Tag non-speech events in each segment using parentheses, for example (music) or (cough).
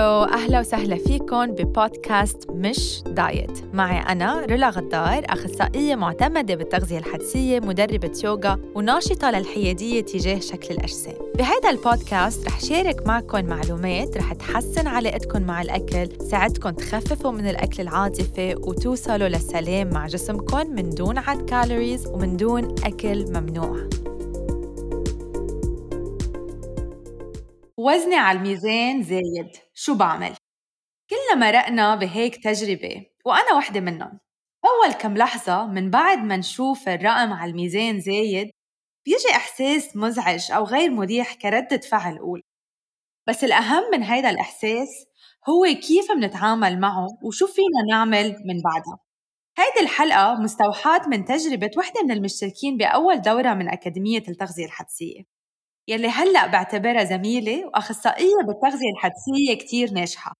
Hello أهلا وسهلا فيكم ببودكاست مش دايت. معي أنا رولا غدار أخصائية معتمدة بالتغذية الحدسية مدربة يوغا وناشطة للحيادية تجاه شكل الأجسام. بهذا البودكاست رح شارك معكم معلومات رح تحسن علاقتكم مع الأكل ساعدكم تخففوا من الأكل العاطفي وتوصلوا للسلام مع جسمكم من دون عد calories ومن دون أكل ممنوع. وزني على الميزان زايد. شو بعمل؟ كلنا مرقنا بهيك تجربة وأنا وحدة منهم. أول كم لحظة من بعد ما نشوف الرقم على الميزان زايد بيجي إحساس مزعج أو غير مريح كردة فعل أولى بس الأهم من هيدا الإحساس هو كيف منتعامل معه وشو فينا نعمل من بعدها هيدي الحلقة مستوحاة من تجربة وحدة من المشتركين بأول دورة من أكاديمية التغذية الحدسية. يلي هلأ بعتبرها زميلة وأخصائية بالتغذية الحدسية كتير ناجحة.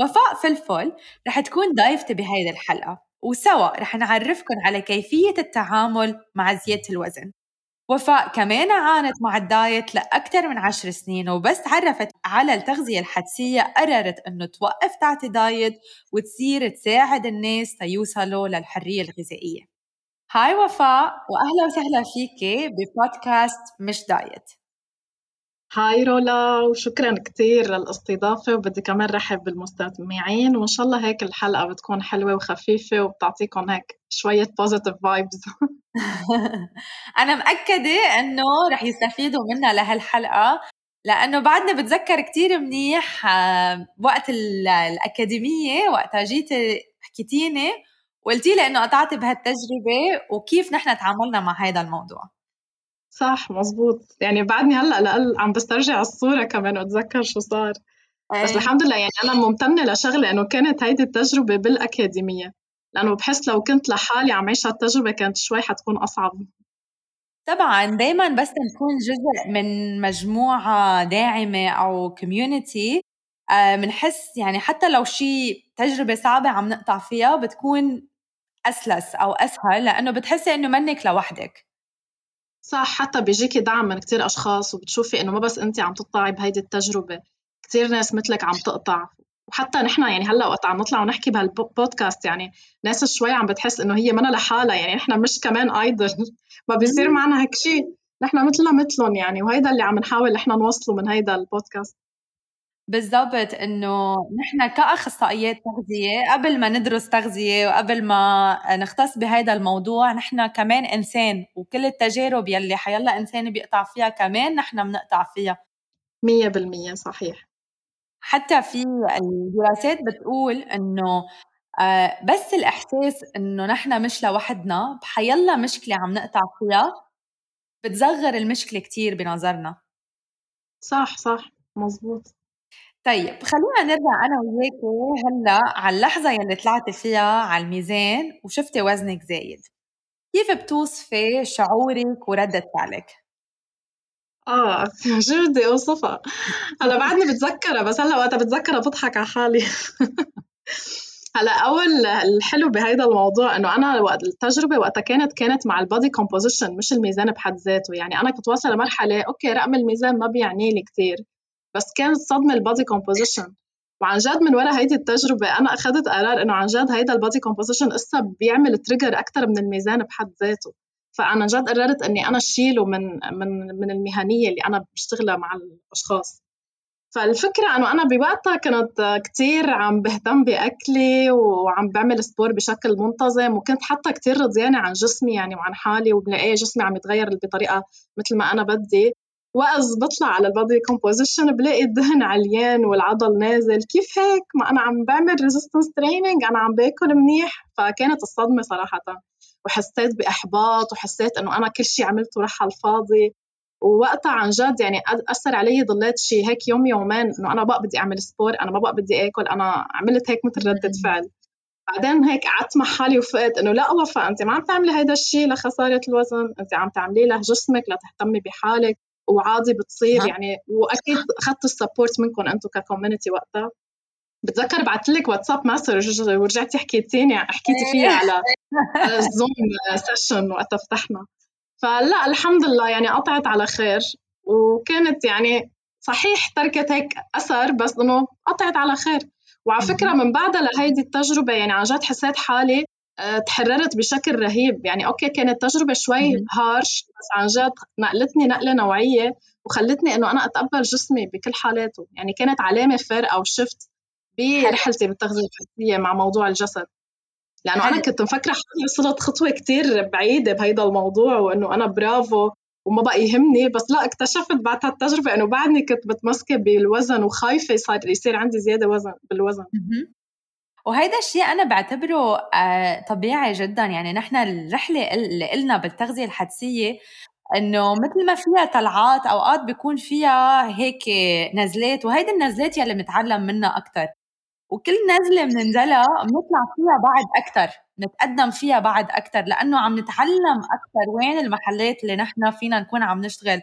وفاء فلفل رح تكون ضيفتي بهيدي الحلقة وسوا رح نعرفكن على كيفية التعامل مع زيادة الوزن. وفاء كمان عانت مع الدايت لأكثر من عشر سنين وبس تعرفت على التغذية الحدسية قررت إنه توقف تعطي دايت وتصير تساعد الناس تيوصلوا للحرية الغذائية. hi وفاء وأهلا وسهلا فيكي ببودكاست مش diet. hi رولا وشكرا كتير للاستضافة وبدي كمان رحب بالمستمعين وإن شاء الله هيك الحلقة بتكون حلوة وخفيفة وبتعطيكم هيك شوية positive vibes (laughs) أنا مأكدة إنه رح يستفيدوا منها لهالحلقة لأنه بعدني بتذكر كتير منيح آه، وقت الأكاديمية وقتها جيتي حكيتيني وقلتي لي إنه قطعتي بهالتجربة وكيف نحن تعاملنا مع هذا الموضوع. صح مزبوط يعني بعدني هلأ لأقل عم بسترجع الصورة كمان وأتذكر شو صار. بس الحمد لله يعني أنا ممتنة لشغلة إنه كانت هيدي التجربة بالأكاديمية. لأنه بحس لو كنت لحالي عم عيش هالتجربة كانت شوي حتكون أصعب. طبعا دايما بس نكون جزء من مجموعة داعمة أو كوميونتي بنحس آه يعني حتى لو شيء تجربة صعبة عم نقطع فيها بتكون أسلس أو أسهل لأنه بتحسي إنه منك لوحدك. صح حتى بيجيكي دعم من كتير أشخاص وبتشوفي إنه ما بس أنت عم تقطعي بهيدي التجربة كتير ناس مثلك عم تقطع. وحتى نحن يعني هلأ وقت عم نطلع ونحكي بهالبودكاست يعني ناس شوي عم بتحس إنه هي منا لحالها يعني نحن مش كمان ايدل (laughs) ما بيصير معنا هيك شيء نحن مثلنا مثلهم يعني وهيدا اللي عم نحاول نحن نوصله من هيدا البودكاست. بالضبط إنه نحن كأخصائيات تغذية قبل ما ندرس تغذية وقبل ما نختص بهذا الموضوع نحن كمان إنسان وكل التجارب يلي حيلا إنسان بيقطع فيها كمان نحن بنقطع فيها. 100% صحيح. حتى في الدراسات بتقول إنه آه، بس الإحساس إنه نحن مش لوحدنا بحيلا مشكلة عم نقطع فيها بتصغر المشكلة كتير بنظرنا. صح صح مزبوط. طيب خلّينا نرجع أنا وياكِ هلّأ على اللحظة يلّي طلعتِ فيها على الميزان وشُفتِ وزنِك زايد، كيف بتوصفي شعورِك وردة فعلِك؟ آه (laughs) شو بدي أوصفها؟ هلّأ (laughs) بعدني بتذكّرها بس هلّأ وقتها بتذكّرها بضحك على حالي (laughs) هلّأ أول الحلو بهيدا الموضوع إنه أنا وقت التجربة وقتها كانت كانت مع ال body composition مش الميزان بحد ذاته، يعني أنا كنت واصلة لمرحلة okay رقم الميزان ما بيعني لي كتير. بس كانت صدمة ال body composition وعن جد من ورا هيدي التجربة أنا أخذت قرار إنه عن جد هيدا ال body composition إسا بيعمل trigger أكثر من الميزان بحد ذاته. فأنا جد قررت إني أنا شيله من من من المهنية اللي أنا بشتغلها مع الأشخاص. فالفكرة إنه أنا بوقتها كنت كتير عم بهتم بأكلي وعم بعمل sport بشكل منتظم وكنت حتى كتير رضيانة عن جسمي يعني وعن حالي وبلاقي جسمي عم يتغير بطريقة مثل ما أنا بدي. وقت بطلع على ال body composition بلاقي الدهن عليان والعضل نازل. كيف هيك؟ ما أنا عم بعمل resistance training أنا عم باكل منيح. فكانت الصدمة صراحة. وحسيت بإحباط وحسيت إنه أنا كل شيء عملته راح على الفاضي. ووقتها عن جد يعني أثر علي ضليت شيء هيك يوم يومين إنه أنا بقى بدي أعمل sport أنا ما بقى بدي آكل أنا عملت هيك مثل ردة فعل. بعدين هيك قعدت مع حالي وفقت إنه لا وفاء أنت ما عم تعملي هيدا الشيء لخسارة الوزن أنت عم تعمليه لجسمك لتهتمي بحالك. وعادي بتصير يعني وأكيد أخذت ال support منكم أنتم ك community وقتها. بتذكر بعثت لك واتساب message ورجعتي حكيتيني حكيتي فيها على (laughs) الزوم session وقتها فتحنا. فلا الحمد لله يعني قطعت على خير وكانت يعني صحيح تركت هيك أثر بس إنه قطعت على خير. وعلى فكرة من بعدها لهيدي التجربة يعني عن جد حسيت حالي تحررت بشكل رهيب. يعني okay كانت تجربة شوي harsh بس عن جد نقلتني نقلة نوعية وخلتني إنه أنا أتقبل جسمي بكل حالاته. يعني كانت علامة فارقه وشفت برحلتي بالتغذية الحسيه مع موضوع الجسد. لأنه أنا كنت مفكرة حالي وصلت خطوة كتير بعيدة بهيدا الموضوع وإنه أنا برافو وما بقى يهمني. بس لا اكتشفت بعد هالتجربة إنه بعدني كنت متمسكة بالوزن وخايفة صار يصير عندي زيادة وزن بالوزن. وهيدا الشيء أنا بعتبره آه، طبيعي جدا. يعني نحن الرحلة اللي إلنا بالتغذية الحدسية إنه مثل ما فيها طلعات أوقات بيكون فيها هيك نزلات وهيدي النزلات يلي بنتعلم منها أكثر وكل نزلة بننزلها بنطلع فيها بعد أكثر نتقدم فيها بعد أكثر لأنه عم نتعلم أكثر وين المحلات اللي نحن فينا نكون عم نشتغل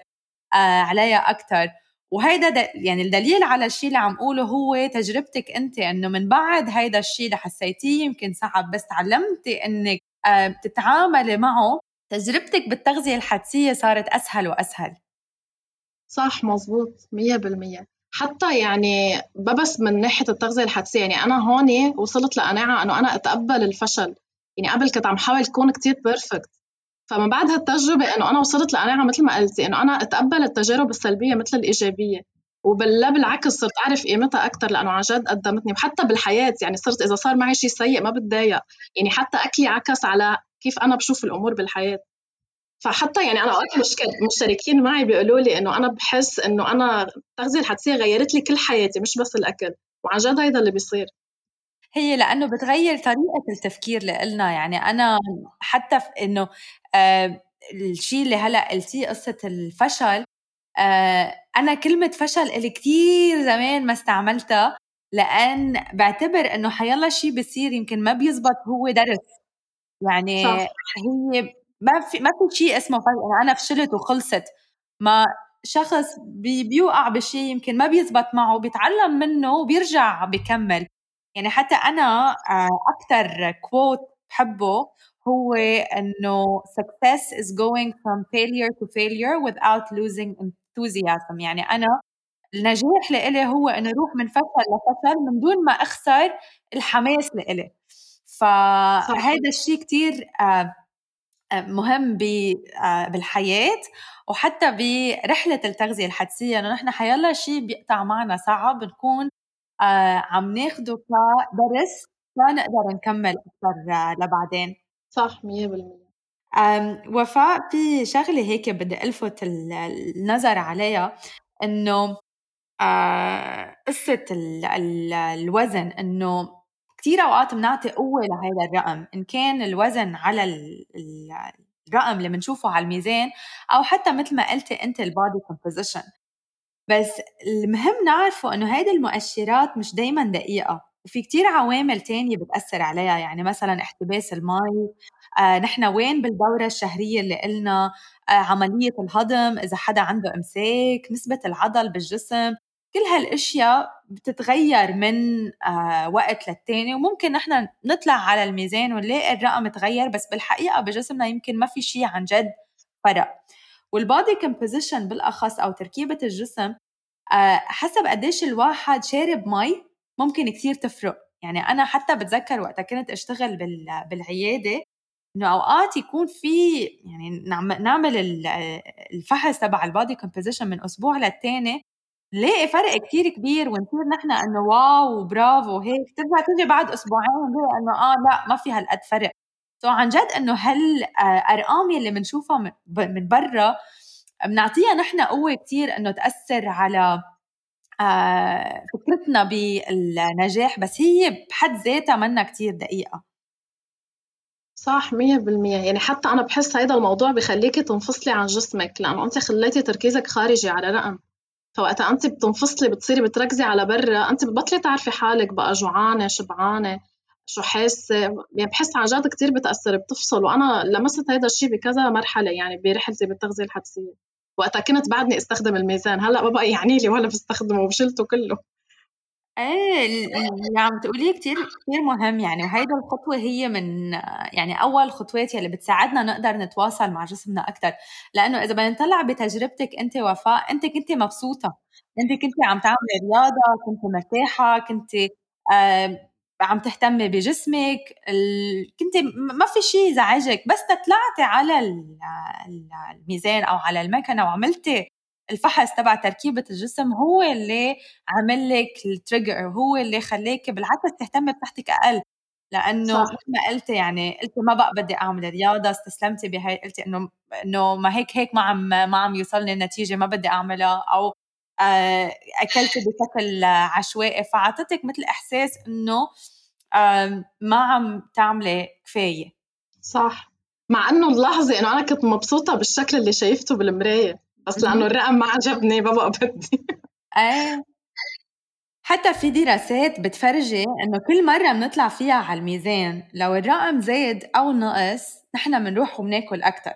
آه عليها أكثر وهيدا يعني الدليل على الشيء اللي عم قوله هو تجربتك أنت إنه من بعد هيدا الشيء اللي حسيتيه يمكن صعب بس تعلمتي إنك آه تتعاملي معه. تجربتك بالتغذية الحدسية صارت أسهل وأسهل. صح مزبوط مية بالمية. حتى يعني بس من ناحية التغذية الحدسية يعني أنا هون وصلت لقناعة إنه أنا أتقبل الفشل. يعني قبل كنت عم حاول أكون كتير بيرفكت فمن بعد هالتجربة إنه أنا وصلت لقناعة مثل ما قلتي إنه أنا أتقبل التجارب السلبية مثل الإيجابية. وبالله بالعكس صرت أعرف قيمتها أكثر لأنه عن جد قدمتني. وحتى بالحياة يعني صرت إذا صار معي شيء سيء ما بتضايق. يعني حتى أكلي عكس على كيف أنا بشوف الأمور بالحياة. فحتى يعني أنا أوقات مشتركين معي بيقولوا لي إنه أنا بحس إنه أنا التغذيه الحدسية غيرت لي كل حياتي مش بس الأكل. وعن جد هيدا اللي بيصير. هي لأنه بتغير طريقة التفكير لنا يعني أنا حتى في إنه آه الشيء اللي هلأ قلتيه قصة الفشل آه أنا كلمة فشل اللي كثير زمان ما استعملتها لأن بعتبر إنه حيلا شيء بصير يمكن ما بيزبط هو درس. يعني صح. هي ما في ما في شيء اسمه فجأة أنا فشلت وخلصت. ما شخص بي بيوقع بشيء يمكن ما بيزبط معه بيتعلم منه وبيرجع بيكمل يعني حتى أنا آه، أكثر كوت بحبه هو إنه success is going from failure to failure without losing enthusiasm. يعني أنا النجاح لإلي هو إنه أروح من فشل لفشل من دون ما أخسر الحماس لإلي. فهذا الشيء كتير آه، آه، مهم بالحياة وحتى برحلة التغذية الحدسية. إنه نحن حيلا شيء بيقطع معنا صعب نكون عم ناخده كدرس لنقدر نكمل أكثر لبعدين. صح 100% وفاء في شغلة هيك بدي ألفت النظر عليها إنه قصة الوزن إنه كثير أوقات بنعطي قوة لهذا الرقم. إن كان الوزن على الرقم اللي بنشوفه على الميزان أو حتى مثل ما قلتي أنت ال body composition بس المهم نعرفه إنه هيدي المؤشرات مش دايما دقيقة. وفي كتير عوامل تانية بتأثر عليها يعني مثلا احتباس المي آه نحن وين بالدورة الشهرية اللي قلنا؟ آه عملية الهضم إذا حدا عنده إمساك نسبة العضل بالجسم. كل هالأشياء بتتغير من آه وقت للتاني. وممكن نحن نطلع على الميزان ونلاقي الرقم تغير بس بالحقيقة بجسمنا يمكن ما في شيء عن جد فرق. وال body composition بالأخص أو تركيبة الجسم آه حسب قديش الواحد شارب مي ممكن كثير تفرق. يعني أنا حتى بتذكر وقتها كنت أشتغل بالعيادة إنه أوقات يكون في يعني نعمل الفحص تبع ال body composition من أسبوع للتاني نلاقي فرق كتير كبير ونصير نحن إنه wow وبرافو هيك ترجع تيجي بعد أسبوعين إنه آه لا ما في هالقد فرق. so عن جد إنه هالارقام يلي بنشوفها من برا بنعطيها نحن قوة كتير إنه تأثر على آه فكرتنا بالنجاح بس هي بحد ذاتها منا كتير دقيقة. صح مية بالمية. يعني حتى أنا بحس هيدا الموضوع بخليكي تنفصلي عن جسمك لأنه أنت خليتي تركيزك خارجي على رقم. فوقتها انت بتنفصلي بتصيري بتركزي على برا انت بتبطلي تعرفي حالك بقى جوعانة شبعانة. شو حاسه يعني بحس عن جد كثير بتأثر بتفصل. وأنا لمست هذا الشيء بكذا مرحلة يعني برحلتي بالتغذية الحدسية. وقتها كنت بعدني أستخدم الميزان. هلأ ما بقى يعني لي ولا بستخدمه وشلته كله. إيه اللي عم تقوليه كتير كتير مهم يعني. وهيدا الخطوة هي من يعني أول خطوات يلي بتساعدنا نقدر نتواصل مع جسمنا أكثر لأنه إذا بدنا نطلع بتجربتك أنت وفاء أنت كنت مبسوطة. أنت كنت عم تعملي رياضة كنت مرتاحة كنت عم تهتمي بجسمك ال... كنت ما في شيء يزعجك بس طلعتي على الميزان أو على المكنة وعملتي الفحص تبع تركيبة الجسم هو اللي عمل لك التريجر هو اللي خليك بالعكس تهتمي بصحتك أقل. لأنه مثل ما قلتي يعني قلتي ما بقى بدي أعمل رياضة استسلمتي بهي قلتي إنه إنه ما هيك هيك ما عم ما عم يوصلني النتيجة ما بدي أعملها أو آه، أكلتي بشكل عشوائي فعطتك مثل إحساس إنه ما عم تعملي كفاية. صح. مع إنه اللحظة إنه أنا كنت مبسوطة بالشكل اللي شايفته بالمراية بس لأنه الرقم ما عجبني بقى بدي إيه حتى في دراسات بتفرجي إنه كل مرة بنطلع فيها على الميزان لو الرقم زاد أو نقص نحن بنروح وبناكل أكثر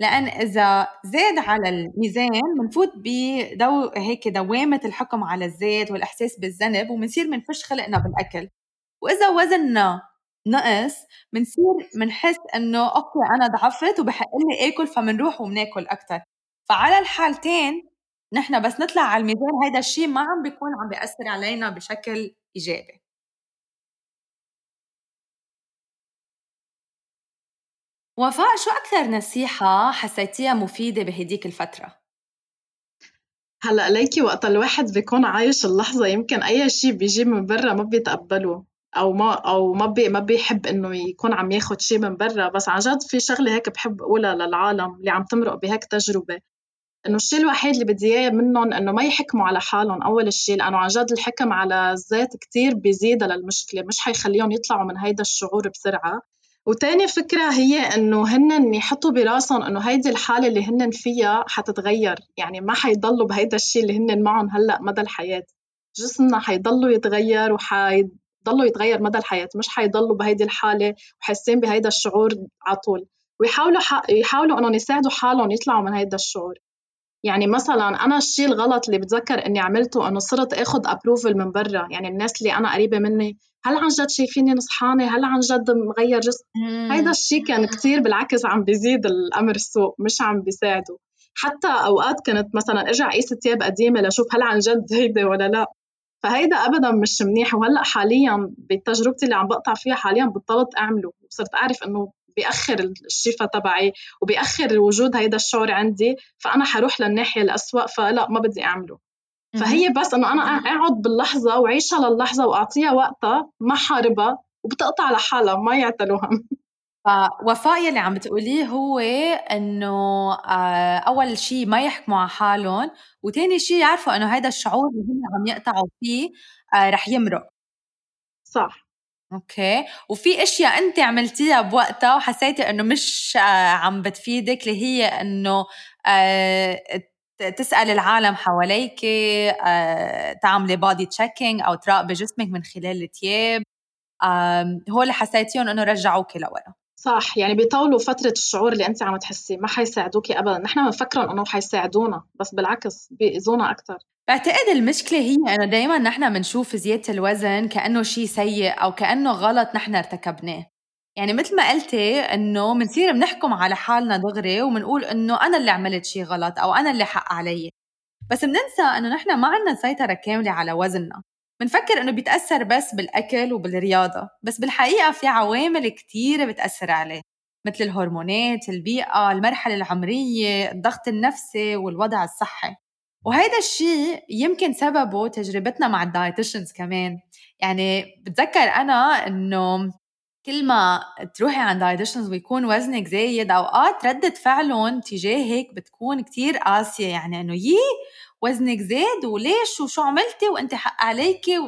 لأن إذا زاد على الميزان بنفوت بدو هيك دوامة الحكم على الذات والإحساس بالذنب وبنصير بنفش خلقنا بالأكل. وإذا وزننا نقص بنصير بنحس إنه أوكي أنا ضعفت وبحق لي آكل فبنروح وبناكل أكثر فعلى الحالتين نحن بس نطلع على الميزان هيدا الشيء ما عم بيكون عم بيأثر علينا بشكل إيجابي. وفاء شو أكثر نصيحة حسيتيها مفيدة بهديك الفترة؟ هلأ ليكي وقت الواحد بيكون عايش اللحظة يمكن أي شيء بيجي من برا ما بيتقبله أو ما أو ما بي ما بيحب إنه يكون عم ياخد شيء من برا. بس عن جد في شغلة هيك بحب أقولها للعالم اللي عم تمرق بهيك تجربة إنه الشيء الوحيد اللي بدي إياه منهم إنه ما يحكموا على حالهم أول شيء لأنه عن جد الحكم على الذات كثير بيزيدها للمشكلة. مش حيخليهم يطلعوا من هيدا الشعور بسرعة. وتاني فكرة هي إنه هن يحطوا براسهم إنه هيدي الحالة اللي هن فيها حتتغير. يعني ما حيضلوا بهيدا الشيء اللي هن معهم هلأ مدى الحياة. جسمنا حيضلوا يتغير وحيضلوا يتغير مدى الحياة مش حيضلوا بهيدي الحالة وحاسين بهيدا الشعور على طول. ويحاولوا يحاولوا إنهم يساعدوا حالهم يطلعوا من هيدا الشعور. يعني مثلا أنا الشيء الغلط اللي بتذكر إني عملته إنه صرت آخذ ابروفل من برا. يعني الناس اللي أنا قريبة مني هل عن جد شايفيني نصحانه هل عن جد مغير جسم؟ هيدا الشيء كان كثير بالعكس عم بيزيد الأمر السوء مش عم بيساعده. حتى أوقات كنت مثلا أرجع قيس ثياب قديمة لأشوف هل عن جد هيدا ولا لا. فهيدا ابدا مش منيح. وهلأ حاليا بتجربتي اللي عم بقطع فيها حاليا بطلت أعمله. وصرت أعرف إنه بيأخر الشفا تبعي وبيأخر وجود هيدا الشعور عندي فأنا حروح للناحية الأسوأ فلا ما بدي أعمله. فهي بس إنه أنا أقعد باللحظة واعيشها للحظة وأعطيها وقتها ما حاربها وبتقطع لحالها ما يعتلوا هم فوفاء يلي عم بتقوليه هو إنه آه، أول شيء ما يحكموا على حالهم وثاني شيء يعرفوا إنه هذا الشعور اللي هم عم يقطعوا فيه آه، رح يمرق. صح. أوكي، وفي أشياء أنتِ عملتيها بوقتها وحسيتي إنه مش آه، عم بتفيدِك اللي هي إنه آه، تسألي العالم حواليكِ آه، تعملي body checking أو تراقبي جسمِك من خلال التياب، هول اللي حسيتيهم إنه رجعوكِ لورا. صح، يعني بيطولوا فترة الشعور اللي أنتِ عم تحسيه، ما حيساعدوكِ أبدًا، نحن بنفكرهم إنه حيساعدونا، بس بالعكس بيأذونا أكتر. بعتقد المشكلة هي إنه دايمًا نحن بنشوف زيادة الوزن كأنه شيء سيء أو كأنه غلط نحن ارتكبناه، يعني مثل ما قلتي إنه بنصير بنحكم على حالنا دغري وبنقول إنه أنا اللي عملت شيء غلط أو أنا اللي حق علي، بس بننسى إنه نحن ما عندنا سيطرة كاملة على وزننا، بنفكر إنه بيتأثر بس بالأكل وبالرياضة، بس بالحقيقة في عوامل كتيرة بتأثر عليه مثل الهرمونات، البيئة، المرحلة العمرية، الضغط النفسي والوضع الصحي. وهيدا الشيء يمكن سببه تجربتنا مع ال dietitians كمان. يعني بتذكر أنا إنه كل ما تروحي عند dietitians ويكون وزنك زايد أوقات ردة فعلهم تجاه هيك بتكون كتير قاسية. يعني إنه يي وزنك زاد وليش وشو عملتي وأنت حق عليكي؟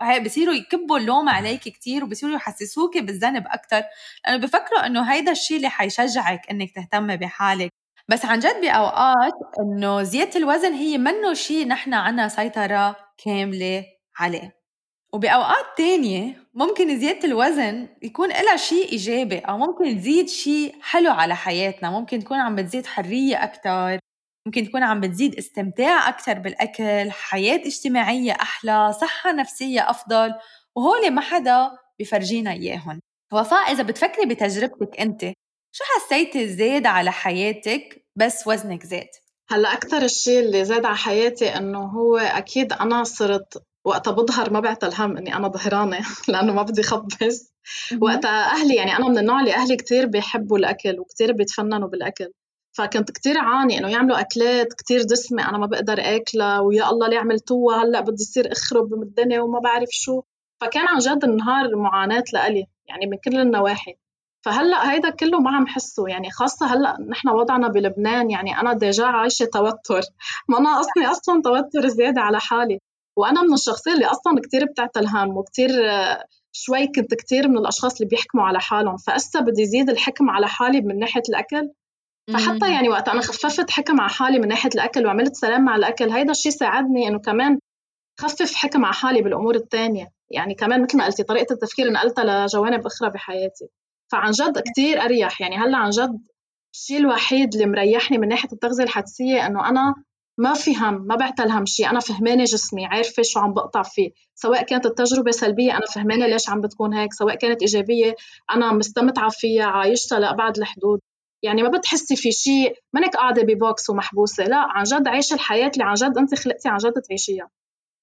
وهي بصيروا يكبوا اللوم عليك كتير وبصيروا يحسسوكي بالذنب أكثر لأنه بفكروا إنه هيدا الشيء اللي حيشجعك إنك تهتمي بحالك. بس عن جد بأوقات إنه زيادة الوزن هي منه شيء نحن عنا سيطرة كاملة عليه. وبأوقات تانية ممكن زيادة الوزن يكون لها شيء إيجابي أو ممكن تزيد شيء حلو على حياتنا. ممكن تكون عم بتزيد حرية أكتر ممكن تكون عم بتزيد استمتاع أكثر بالأكل حياة اجتماعية أحلى صحة نفسية أفضل وهول ما حدا بفرجينا إياهم. وفاء إذا بتفكري بتجربتك أنت شو حسيتي زاد على حياتك بس وزنك زاد؟ هلأ أكثر الشيء اللي زاد على حياتي إنه هو أكيد أنا صرت وقتها بظهر ما بعتل هم إني أنا ظهرانة (laughs) لأنه ما بدي خبز وقتها أهلي يعني أنا من النوع اللي أهلي كتير بيحبوا الأكل وكتير بيتفننوا بالأكل. فكنت كتير عاني إنه يعملوا أكلات كتير دسمة أنا ما بقدر آكلها ويا الله ليه عملتوها؟ هلأ بدي يصير أخرب بالدنيا وما بعرف شو. فكان عن جد النهار معاناة لإلي يعني من كل النواحي. فهلأ هيدا كله ما عم حسه. يعني خاصة هلأ نحن وضعنا بلبنان يعني أنا ديجا عايشة توتر. (laughs) ما ناقصني أصلا توتر زيادة على حالي. وأنا من الشخصية اللي أصلا كتير بتعتل هم وكتير شوي كنت كتير من الأشخاص اللي بيحكموا على حالهم. فأسا بدي زيد الحكم على حالي من ناحية الأكل. فحتى يعني وقت أنا خففت حكم على حالي من ناحية الأكل وعملت سلام مع الأكل هيدا الشيء ساعدني إنه كمان خفف حكم على حالي بالأمور الثانية يعني كمان مثل ما قلتي طريقة التفكير نقلتها لجوانب أخرى بحياتي. فعن جد كتير أريح. يعني هلأ عن جد الشيء الوحيد اللي مريحني من ناحية التغذية الحدسية إنه أنا ما في هم ما بعتل هم شيء أنا فهمانة جسمي عارفة شو عم بقطع فيه. سواء كانت التجربة سلبية أنا فهمانة ليش عم بتكون هيك. سواء كانت إيجابية أنا مستمتعة فيها عايشتها لأبعد الحدود. يعني ما بتحسي في شيء منك قاعدة ببوكس ومحبوسة. لأ عن جد عايشة الحياة اللي عن جد أنت خلقتي عن جد تعيشيها.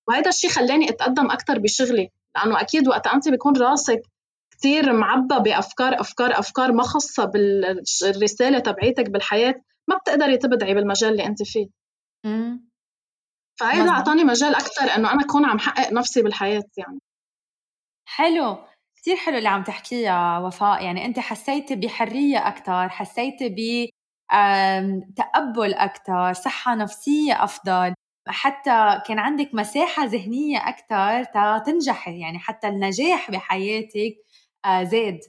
وهذا الشيء خلاني أتقدم أكثر بشغلي. لأنه أكيد وقت أنت بيكون راسك كثير معبى بأفكار أفكار أفكار ما خاصة بالرسالة تبعيتك بالحياة ما بتقدري تبدعي بالمجال اللي أنت فيه. فهيدا أعطاني مجال أكثر إنه أنا أكون عم حقق نفسي بالحياة يعني. حلو. كتير حلو اللي عم تحكيه يا وفاء. يعني أنت حسيتي بحرية أكثر حسيتي ب تقبل أكثر صحة نفسية أفضل. حتى كان عندك مساحة ذهنية أكثر تنجحي. يعني حتى النجاح بحياتك زاد.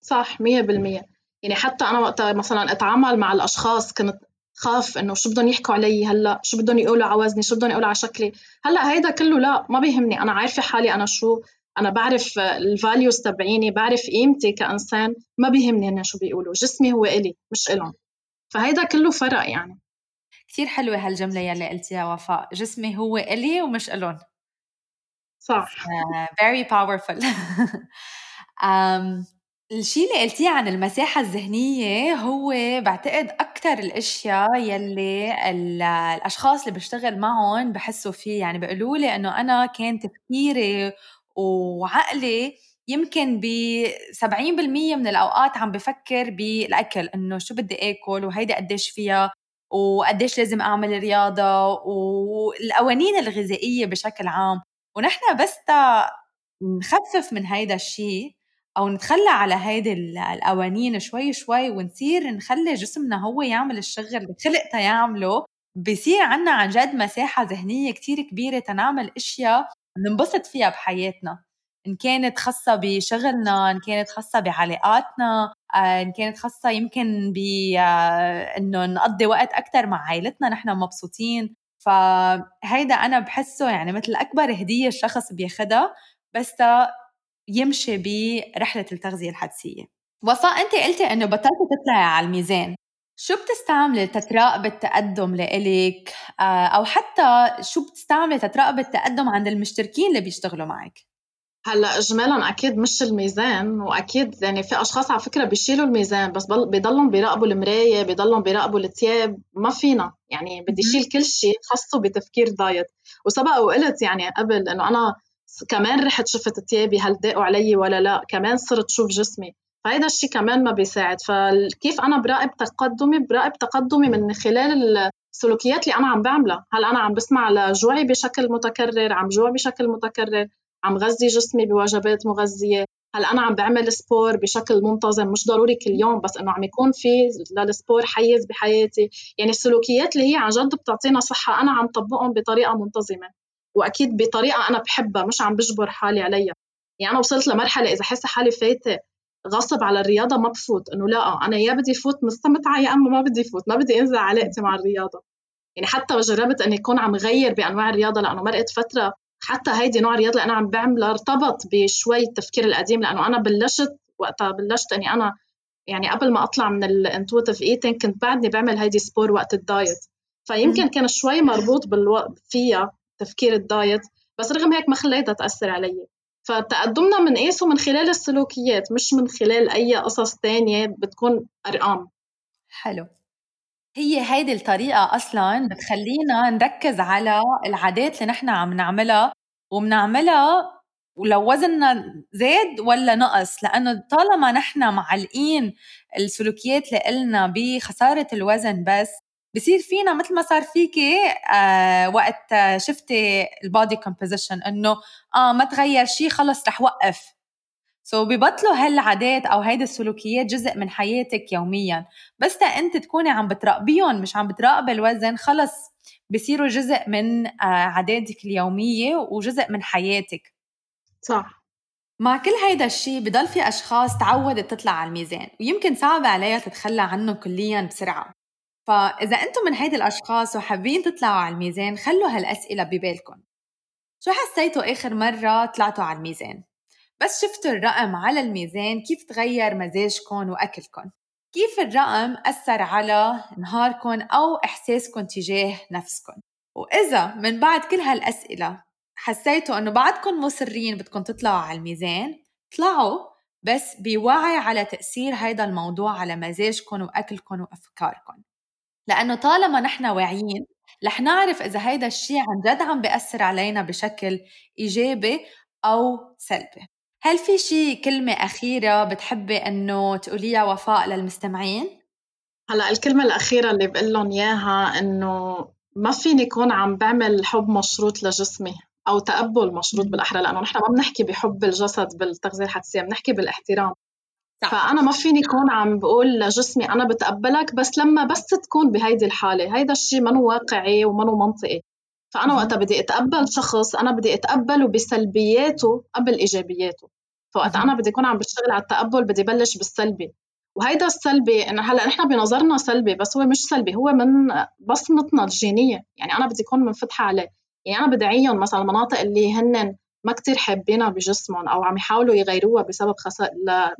صح مية بالمية. يعني حتى أنا وقتها مثلا أتعامل مع الأشخاص كنت خاف إنه شو بدهم يحكوا علي هلأ شو بدهم يقولوا على وزني شو بدهم يقولوا على شكلي. هلأ هيدا كله لا ما بيهمني. أنا عارفة حالي أنا شو أنا بعرف الفاليوز تبعيني بعرف قيمتي كإنسان ما بيهمني هن شو بيقولوا جسمي هو إلي مش إلهم. فهيدا كله فرق يعني. كثير حلوة هالجملة يلي قلتيها وفاء. جسمي هو إلي ومش إلهم. صح. Powerful. (laughs) um, الشيء اللي قلتيه عن المساحة الذهنية هو بعتقد أكثر الأشياء يلي الأشخاص اللي بشتغل معهم بحسوا فيه. يعني بيقولوا لي إنه أنا كان تفكيري وعقلي يمكن ب 70% من الأوقات عم بفكر بالأكل إنه شو بدي آكل وهيدي قديش فيها وقديش لازم أعمل رياضة والقوانين الغذائية بشكل عام. ونحن بس نخفف من هيدا الشيء أو نتخلى على هيدي القوانين شوي شوي ونصير نخلي جسمنا هو يعمل الشغل اللي خلق يعمله. بصير عنا عن جد مساحة ذهنية كتير كبيرة تنعمل أشياء ننبسط فيها بحياتنا. إن كانت خاصة بشغلنا إن كانت خاصة بعلاقاتنا آه، إن كانت خاصة يمكن ب آه، إنه نقضي وقت أكتر مع عائلتنا نحن مبسوطين. فهيدا أنا بحسه يعني مثل أكبر هدية الشخص بياخدها بس يمشي برحلة التغذية الحدسية. وفاء أنت قلتي إنه بطلتي تطلعي على الميزان. شو بتستعملي تتراقبي التقدم لإلك؟ آه، أو حتى شو بتستعملي تتراقبي التقدم عند المشتركين اللي بيشتغلوا معك؟ هلأ اجمالا أكيد مش الميزان وأكيد يعني في أشخاص على فكرة بيشيلوا الميزان بس بيضلهم بيراقبوا المراية بيضلهم بيراقبوا الثياب ما فينا. يعني بدي شيل كل شيء خاصه بتفكير دايت. وسبق وقلت يعني قبل إنه أنا كمان رحت شفت ثيابي هل ضاقوا علي ولا لا كمان صرت شوف جسمي. فهذا الشيء كمان ما بيساعد. فكيف أنا براقب تقدمي؟ براقب تقدمي من خلال السلوكيات اللي أنا عم بعملها. هل أنا عم بسمع لجوعي بشكل متكرر عم جوع بشكل متكرر. عم غذي جسمي بوجبات مغذية. هل أنا عم بعمل sport بشكل منتظم مش ضروري كل يوم بس إنه عم يكون في لل sport حيز بحياتي. يعني السلوكيات اللي هي عن جد بتعطينا صحة أنا عم طبقهم بطريقة منتظمة. وأكيد بطريقة أنا بحبها مش عم بجبر حالي عليها. يعني أنا وصلت لمرحلة إذا حاسة حالي فايتة غصب على الرياضة ما بفوت. إنه لا أنا يا بدي فوت مستمتعه يا أما ما بدي فوت ما بدي أنزل علاقتي مع الرياضة. يعني حتى جربت إني أكون عم غير بأنواع الرياضة لأنه مرقت فترة حتى هيدي نوع الرياضة اللي أنا عم بعملها ارتبط بشوي التفكير القديم لأنه أنا بلشت وقتها بلشت إني أنا يعني قبل ما أطلع من ال intuitive eating كنت بعدني بعمل هيدي sport وقت ال diet. فيمكن كان شوي مربوط بالوقت فيها تفكير ال diet بس رغم هيك ما خليتها تأثر علي. فتقدمنا بنقيسه من خلال السلوكيات مش من خلال أي قصص تانية بتكون أرقام. حلو. هي هيدي الطريقة أصلا بتخلينا نركز على العادات اللي نحن عم نعملها وبنعملها ولو وزننا زاد ولا نقص. لأنه طالما نحن معلقين السلوكيات اللي قلنا بخسارة الوزن بس بصير فينا مثل ما صار فيكي آه وقت شفتي ال body composition إنه آه ما تغير شيء خلص رح وقف. so so ببطلوا هالعادات أو هيدي السلوكيات جزء من حياتك يوميا. بس تا أنت تكوني عم بتراقبيهم مش عم بتراقبي الوزن خلص بصيروا جزء من آه عاداتك اليومية وجزء من حياتك. صح. مع كل هيدا الشيء بضل في أشخاص تعودت تطلع على الميزان ويمكن صعب عليها تتخلى عنه كليا بسرعة. فإذا أنتم من هيدي الأشخاص وحابين تطلعوا على الميزان خلوا هالأسئلة ببالكم. شو حسيتوا آخر مرة طلعتوا على الميزان؟ بس شفتوا الرقم على الميزان كيف تغير مزاجكم وأكلكم كيف الرقم أثر على نهاركم أو إحساسكم تجاه نفسكم وإذا من بعد كل هالأسئلة حسيتوا إنه بعدكم مصرين بدكم تطلعوا على الميزان طلعوا بس بوعي على تأثير هيدا الموضوع على مزاجكم وأكلكم وأفكاركم لأنه طالما نحن واعيين رح نعرف إذا هيدا الشيء عن جد عم بيأثر علينا بشكل إيجابي أو سلبي. هل في شيء كلمة أخيرة بتحبي إنه تقوليها وفاء للمستمعين؟ هلأ الكلمة الأخيرة اللي بقول لهم إياها إنه ما فيني أكون عم بعمل حب مشروط لجسمي أو تقبل مشروط بالاحرى لأنه نحن ما بنحكي بحب الجسد بالتغذية الحدسية بنحكي بالاحترام صح. فأنا ما فيني اكون عم بقول لجسمي أنا بتقبلك بس لما بس تكون بهيدي الحالة هيدا الشيء منو واقعي ومنو منطقي فأنا وقتها بدي أتقبل شخص أنا بدي أتقبله بسلبياته قبل إيجابياته. فوقت أنا بدي أكون عم بشتغل على التقبل بدي بلش بالسلبي. وهيدا السلبي انه هلأ نحن بنظرنا سلبي بس هو مش سلبي هو من بصمتنا الجينية. يعني أنا بدي أكون منفتحة عليه. يعني أنا بدعيهم مثلا المناطق اللي هن ما كتير حابينها بجسمهم أو عم يحاولوا يغيروها بسبب خسارة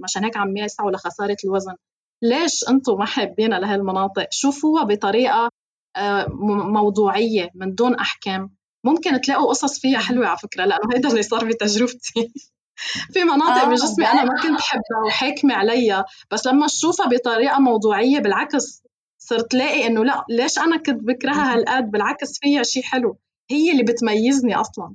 مشان هيك عم يسعوا لخسارة الوزن. ليش أنتم ما حابينها لهالمناطق؟ شوفوها بطريقة آه، موضوعية من دون أحكام. ممكن تلاقوا قصص فيها حلوة على فكرة لأنه هيدا اللي صار بتجربتي. (laughs) في مناطق آه بجسمي أنا ما كنت حبها وحاكمة عليها بس لما أشوفها بطريقة موضوعية بالعكس صرت لاقي إنه لا ليش أنا كنت بكرهها هالقد؟ بالعكس فيها شيء حلو. هي اللي بتميزني أصلا.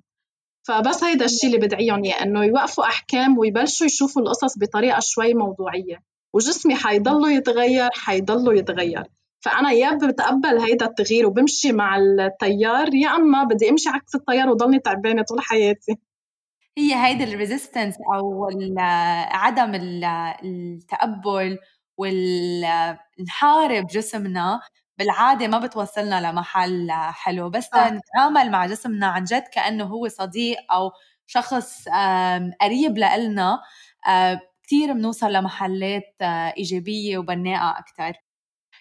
فبس هيدا الشيء اللي بدعيهم اياه إنه يوقفوا أحكام ويبلشوا يشوفوا القصص بطريقة شوي موضوعية. وجسمي حيضله يتغير حيضله يتغير. فأنا يا بتقبل هيدا التغيير وبمشي مع التيار يا أما بدي أمشي عكس التيار وضلني تعبانة طول حياتي. هي هيدا الريزيستنس أو عدم التقبل والنحارب جسمنا بالعادة ما بتوصلنا لمحل حلو. بس آه. نتعامل مع جسمنا عن جد كأنه هو صديق أو شخص قريب لإلنا كتير بنوصل لمحلات إيجابية وبناءة أكتر.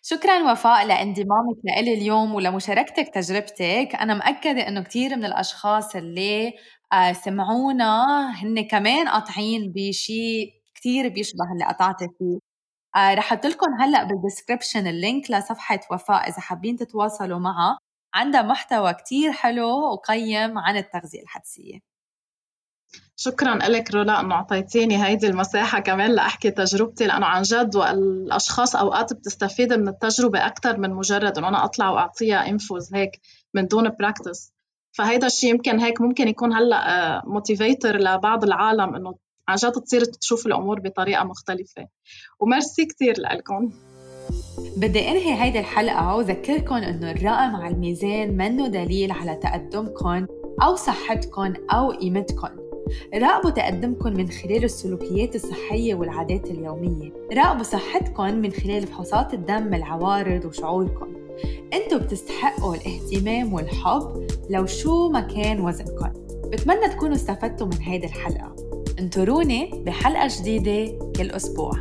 شكرا وفاء لانضمامك لإلي اليوم ولمشاركتك تجربتك. أنا مأكدة إنه كتير من الأشخاص اللي سمعونا هن كمان قاطعين بشيء كتير بيشبه اللي قطعتي فيه. آه رح أحط لكم هلأ بال description ال link لصفحة وفاء إذا حابين تتواصلوا معها. عندها محتوى كتير حلو وقيم عن التغذية الحدسية. شكرا لك رولا إنه أعطيتيني هيدي المساحة كمان لأحكي تجربتي لأنه عن جد الاشخاص أوقات بتستفيد من التجربة أكثر من مجرد إنه أنا أطلع وأعطيها infos هيك من دون practice فهيدا الشيء يمكن هيك ممكن يكون هلأ motivator آه، لبعض العالم إنه عن جد تصير تشوف الأمور بطريقة مختلفة. وميرسي كثير لكم بدي انهي هيدي الحلقة وذكركم إنه الرقم على الميزان منه دليل على تقدمكم أو صحتكم أو قيمتكم. راقبوا تقدمكم من خلال السلوكيات الصحية والعادات اليومية. راقبوا صحتكم من خلال فحوصات الدم العوارض وشعوركم. أنتوا بتستحقوا الاهتمام والحب لو شو ما كان وزنكم. بتمنى تكونوا استفدتوا من هيدي الحلقة. انطروني بحلقة جديدة كل أسبوع.